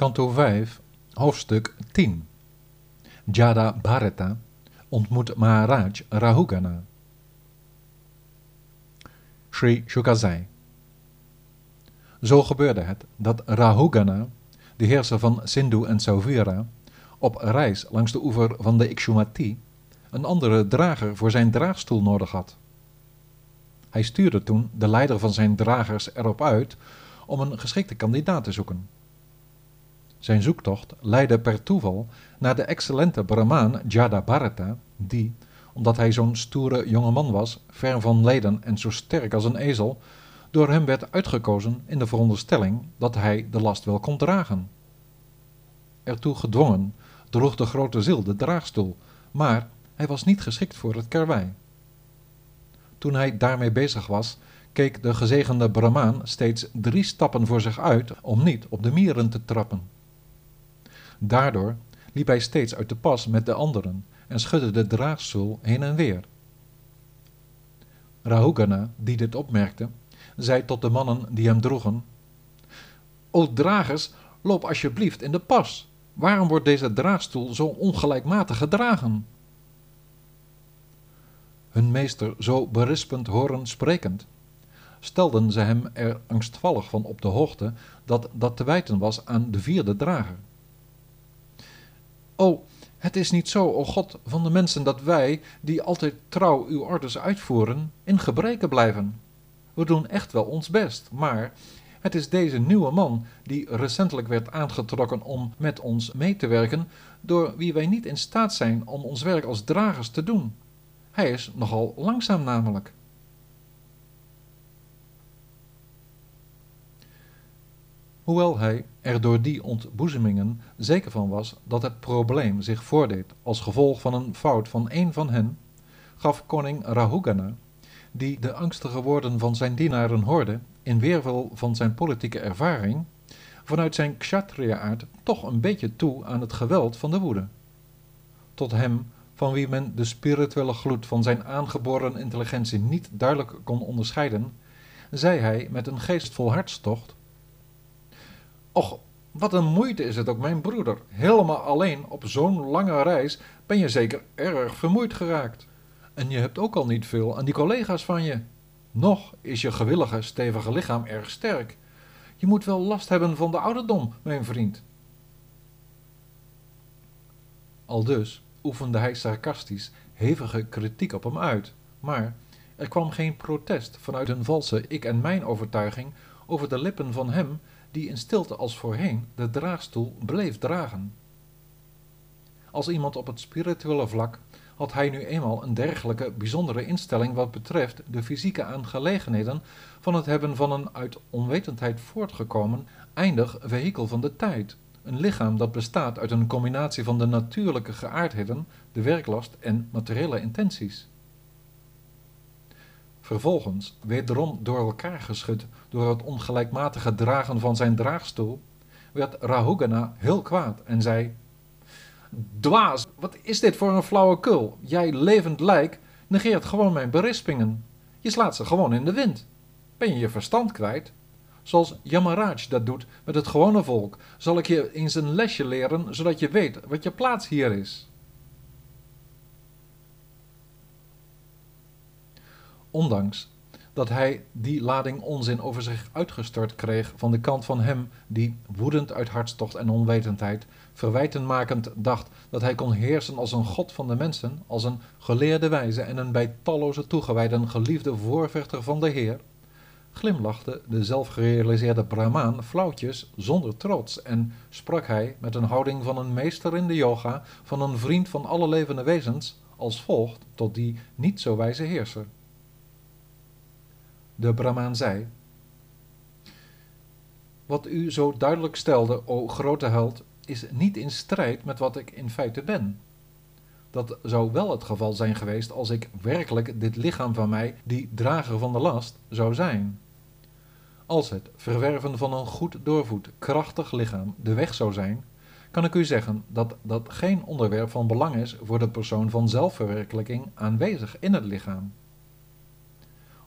Kanto 5, hoofdstuk 10. Jada Bharata ontmoet Maharaj Rahugana. Sri Shuka zei. Zo gebeurde het dat Rahugana, de heerser van Sindhu en Sauvira, op reis langs de oever van de Ikshumati een andere drager voor zijn draagstoel nodig had. Hij stuurde toen de leider van zijn dragers erop uit om een geschikte kandidaat te zoeken. Zijn zoektocht leidde per toeval naar de excellente Brahmaan Jada die, omdat hij zo'n stoere jonge man was, ver van leden en zo sterk als een ezel, door hem werd uitgekozen in de veronderstelling dat hij de last wel kon dragen. Ertoe gedwongen droeg de grote ziel de draagstoel, maar hij was niet geschikt voor het karwei. Toen hij daarmee bezig was, keek de gezegende Brahmaan steeds drie stappen voor zich uit om niet op de mieren te trappen. Daardoor liep hij steeds uit de pas met de anderen en schudde de draagstoel heen en weer. Rahugana, die dit opmerkte, zei tot de mannen die hem droegen: O dragers, loop alsjeblieft in de pas. Waarom wordt deze draagstoel zo ongelijkmatig gedragen? Hun meester zo berispend horen sprekend, stelden ze hem er angstvallig van op de hoogte dat dat te wijten was aan de vierde drager. O, het is niet zo, o God van de mensen, dat wij, die altijd trouw uw orders uitvoeren, in gebreken blijven. We doen echt wel ons best, maar het is deze nieuwe man die recentelijk werd aangetrokken om met ons mee te werken, door wie wij niet in staat zijn om ons werk als dragers te doen. Hij is nogal langzaam namelijk. Hoewel hij er door die ontboezemingen zeker van was dat het probleem zich voordeed als gevolg van een fout van een van hen, gaf koning Rahugana, die de angstige woorden van zijn dienaren hoorde, in weerwil van zijn politieke ervaring, vanuit zijn kshatriya-aard toch een beetje toe aan het geweld van de woede. Tot hem, van wie men de spirituele gloed van zijn aangeboren intelligentie niet duidelijk kon onderscheiden, zei hij met een geestvol hartstocht Och, wat een moeite is het ook, mijn broeder. Helemaal alleen op zo'n lange reis ben je zeker erg vermoeid geraakt. En je hebt ook al niet veel aan die collega's van je. Nog is je gewillige, stevige lichaam erg sterk. Je moet wel last hebben van de ouderdom, mijn vriend. Aldus oefende hij sarcastisch hevige kritiek op hem uit, maar er kwam geen protest vanuit een valse ik en mijn overtuiging over de lippen van hem die in stilte als voorheen de draagstoel bleef dragen. Als iemand op het spirituele vlak had hij nu eenmaal een dergelijke bijzondere instelling wat betreft de fysieke aangelegenheden van het hebben van een uit onwetendheid voortgekomen eindig vehikel van de tijd, een lichaam dat bestaat uit een combinatie van de natuurlijke geaardheden, de werklast en materiële intenties. Vervolgens, wederom door elkaar geschud door het ongelijkmatige dragen van zijn draagstoel, werd Rahugana heel kwaad en zei: Dwaas, wat is dit voor een flauwekul? Jij levend lijk negeert gewoon mijn berispingen. Je slaat ze gewoon in de wind. Ben je je verstand kwijt? Zoals Yamaraj dat doet met het gewone volk, zal ik je eens een lesje leren, zodat je weet wat je plaats hier is. Ondanks dat hij die lading onzin over zich uitgestort kreeg van de kant van hem die, woedend uit hartstocht en onwetendheid, verwijtenmakend dacht dat hij kon heersen als een god van de mensen, als een geleerde wijze en een bij talloze toegewijden geliefde voorvechter van de Heer, glimlachte de zelfgerealiseerde Brahmaan flauwtjes zonder trots en sprak hij met een houding van een meester in de yoga, van een vriend van alle levende wezens, als volgt tot die niet zo wijze heerser. De Brahmaan zei: Wat u zo duidelijk stelde, o grote held, is niet in strijd met wat ik in feite ben. Dat zou wel het geval zijn geweest als ik werkelijk dit lichaam van mij, die drager van de last, zou zijn. Als het verwerven van een goed doorvoed, krachtig lichaam de weg zou zijn, kan ik u zeggen dat dat geen onderwerp van belang is voor de persoon van zelfverwerkelijking aanwezig in het lichaam.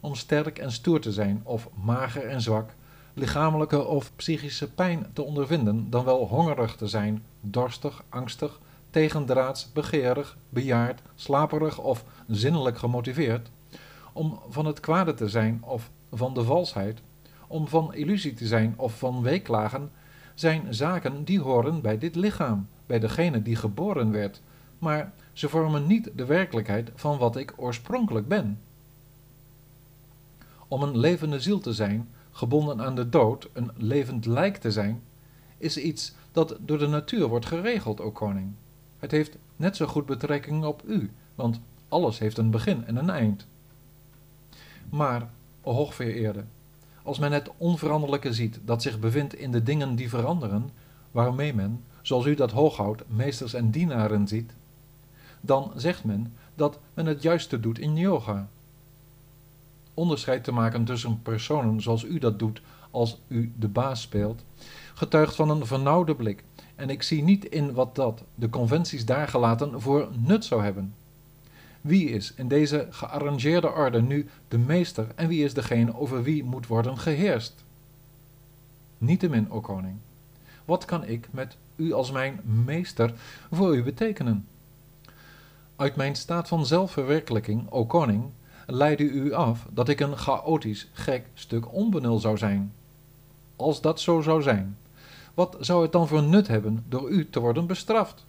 Om sterk en stoer te zijn of mager en zwak, lichamelijke of psychische pijn te ondervinden dan wel hongerig te zijn, dorstig, angstig, tegendraads, begeerig, bejaard, slaperig of zinnelijk gemotiveerd, om van het kwade te zijn of van de valsheid, om van illusie te zijn of van weeklagen, zijn zaken die horen bij dit lichaam, bij degene die geboren werd, maar ze vormen niet de werkelijkheid van wat ik oorspronkelijk ben. Om een levende ziel te zijn, gebonden aan de dood, een levend lijk te zijn, is iets dat door de natuur wordt geregeld, o koning. Het heeft net zo goed betrekking op u, want alles heeft een begin en een eind. Maar, o hoogvereerde, als men het onveranderlijke ziet dat zich bevindt in de dingen die veranderen, waarmee men, zoals u dat hooghoudt, meesters en dienaren ziet, dan zegt men dat men het juiste doet in yoga. Onderscheid te maken tussen personen zoals u dat doet als u de baas speelt, getuigt van een vernauwde blik, en ik zie niet in wat dat, de conventies daargelaten, voor nut zou hebben. Wie is in deze gearrangeerde orde nu de meester en wie is degene over wie moet worden geheerst? Niettemin, o koning, wat kan ik met u als mijn meester voor u betekenen? Uit mijn staat van zelfverwerkelijking, o koning, leidde u af dat ik een chaotisch, gek stuk onbenul zou zijn. Als dat zo zou zijn, wat zou het dan voor nut hebben door u te worden bestraft?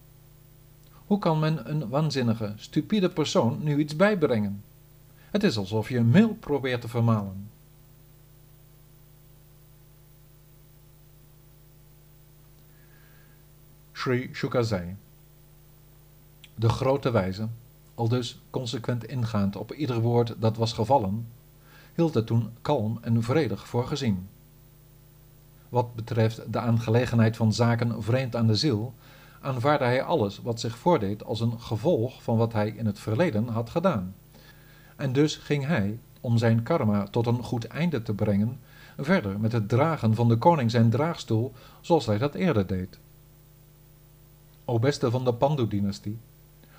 Hoe kan men een waanzinnige, stupide persoon nu iets bijbrengen? Het is alsof je een meel probeert te vermalen. Sri Shukasai De grote wijze, al dus consequent ingaand op ieder woord dat was gevallen, hield het toen kalm en vredig voor gezien. Wat betreft de aangelegenheid van zaken vreemd aan de ziel, aanvaarde hij alles wat zich voordeed als een gevolg van wat hij in het verleden had gedaan. En dus ging hij, om zijn karma tot een goed einde te brengen, verder met het dragen van de koning zijn draagstoel, zoals hij dat eerder deed. O beste van de Pandu-dynastie,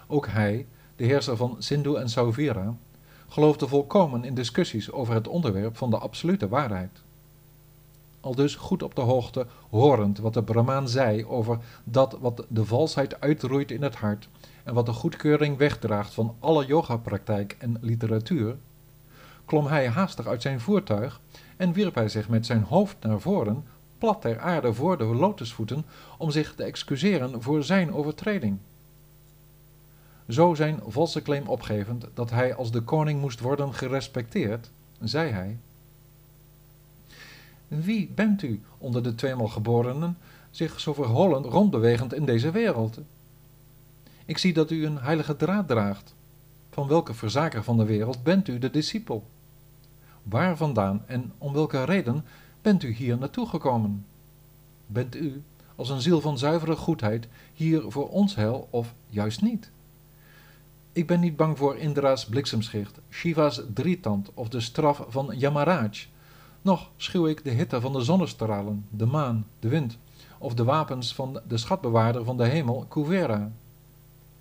ook hij, de heerser van Sindhu en Sauvira, geloofde volkomen in discussies over het onderwerp van de absolute waarheid al dus goed op de hoogte, horend wat de Brahmaan zei over dat wat de valsheid uitroeit in het hart en wat de goedkeuring wegdraagt van alle yogapraktijk en literatuur, klom hij haastig uit zijn voertuig en wierp hij zich met zijn hoofd naar voren, plat ter aarde voor de lotusvoeten, om zich te excuseren voor zijn overtreding. Zo zijn valse claim opgevend dat hij als de koning moest worden gerespecteerd, zei hij, wie bent u onder de tweemaal geborenen, zich zo verholend rondbewegend in deze wereld? Ik zie dat u een heilige draad draagt. Van welke verzaker van de wereld bent u de discipel? Waar vandaan en om welke reden bent u hier naartoe gekomen? Bent u, als een ziel van zuivere goedheid, hier voor ons heil of juist niet? Ik ben niet bang voor Indra's bliksemschicht, Shiva's drietand of de straf van Yamaraj, nog schuw ik de hitte van de zonnestralen, de maan, de wind, of de wapens van de schatbewaarder van de hemel, Kuvera.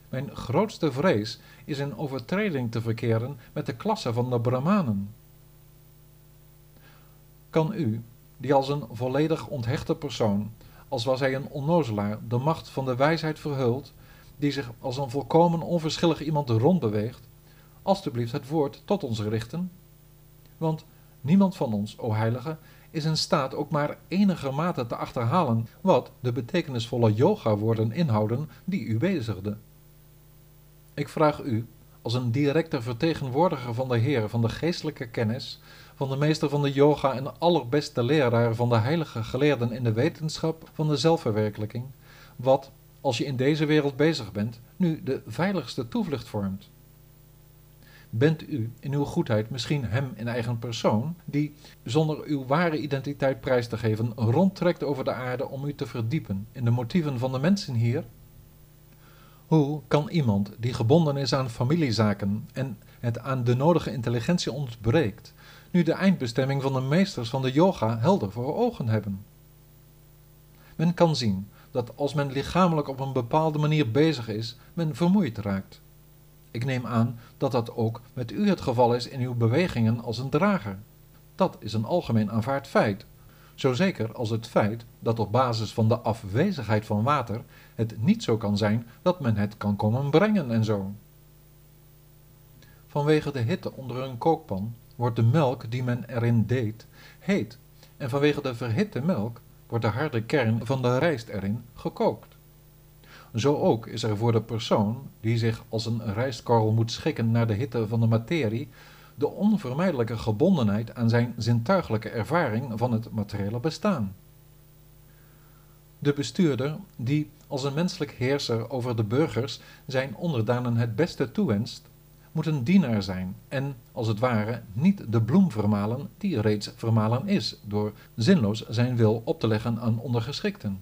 Mijn grootste vrees is in overtreding te verkeren met de klasse van de Brahmanen. Kan u, die als een volledig onthechte persoon, als was hij een onnozelaar, de macht van de wijsheid verhult, die zich als een volkomen onverschillig iemand rondbeweegt, alstublieft het woord tot ons richten? Want Niemand van ons, o heilige, is in staat ook maar enigermate te achterhalen wat de betekenisvolle yoga-woorden inhouden die u bezigde. Ik vraag u, als een directe vertegenwoordiger van de Heer van de geestelijke kennis, van de meester van de yoga en allerbeste leraar van de heilige geleerden in de wetenschap van de zelfverwerkelijking, wat, als je in deze wereld bezig bent, nu de veiligste toevlucht vormt bent u in uw goedheid misschien hem in eigen persoon, die, zonder uw ware identiteit prijs te geven, rondtrekt over de aarde om u te verdiepen in de motieven van de mensen hier? Hoe kan iemand die gebonden is aan familiezaken en het aan de nodige intelligentie ontbreekt, nu de eindbestemming van de meesters van de yoga helder voor ogen hebben? Men kan zien dat als men lichamelijk op een bepaalde manier bezig is, men vermoeid raakt. Ik neem aan dat dat ook met u het geval is in uw bewegingen als een drager. Dat is een algemeen aanvaard feit, zo zeker als het feit dat op basis van de afwezigheid van water het niet zo kan zijn dat men het kan komen brengen en zo. Vanwege de hitte onder een kookpan wordt de melk die men erin deed heet en vanwege de verhitte melk wordt de harde kern van de rijst erin gekookt. Zo ook is er voor de persoon die zich als een rijstkorrel moet schikken naar de hitte van de materie de onvermijdelijke gebondenheid aan zijn zintuigelijke ervaring van het materiële bestaan. De bestuurder, die als een menselijk heerser over de burgers zijn onderdanen het beste toewenst, moet een dienaar zijn en, als het ware, niet de bloem vermalen die reeds vermalen is, door zinloos zijn wil op te leggen aan ondergeschikten.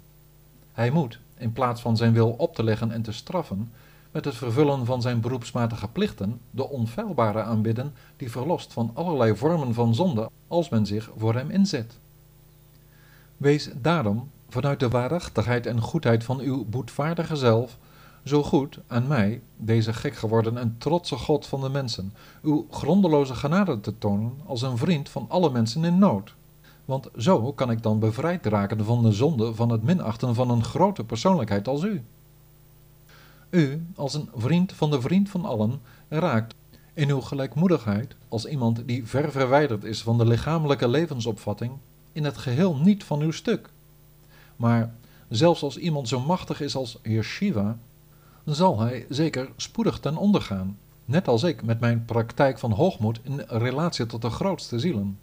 Hij moet, in plaats van zijn wil op te leggen en te straffen, met het vervullen van zijn beroepsmatige plichten de onfeilbare aanbidden die verlost van allerlei vormen van zonde als men zich voor hem inzet. Wees daarom, vanuit de waarachtigheid en goedheid van uw boetvaardige zelf, zo goed aan mij, deze gek geworden en trotse God van de mensen, uw grondeloze genade te tonen als een vriend van alle mensen in nood. Want zo kan ik dan bevrijd raken van de zonde van het minachten van een grote persoonlijkheid als u. U, als een vriend van de vriend van allen, raakt in uw gelijkmoedigheid, als iemand die ver verwijderd is van de lichamelijke levensopvatting, in het geheel niet van uw stuk. Maar zelfs als iemand zo machtig is als Heer Shiva, zal hij zeker spoedig ten onder gaan, net als ik met mijn praktijk van hoogmoed in relatie tot de grootste zielen.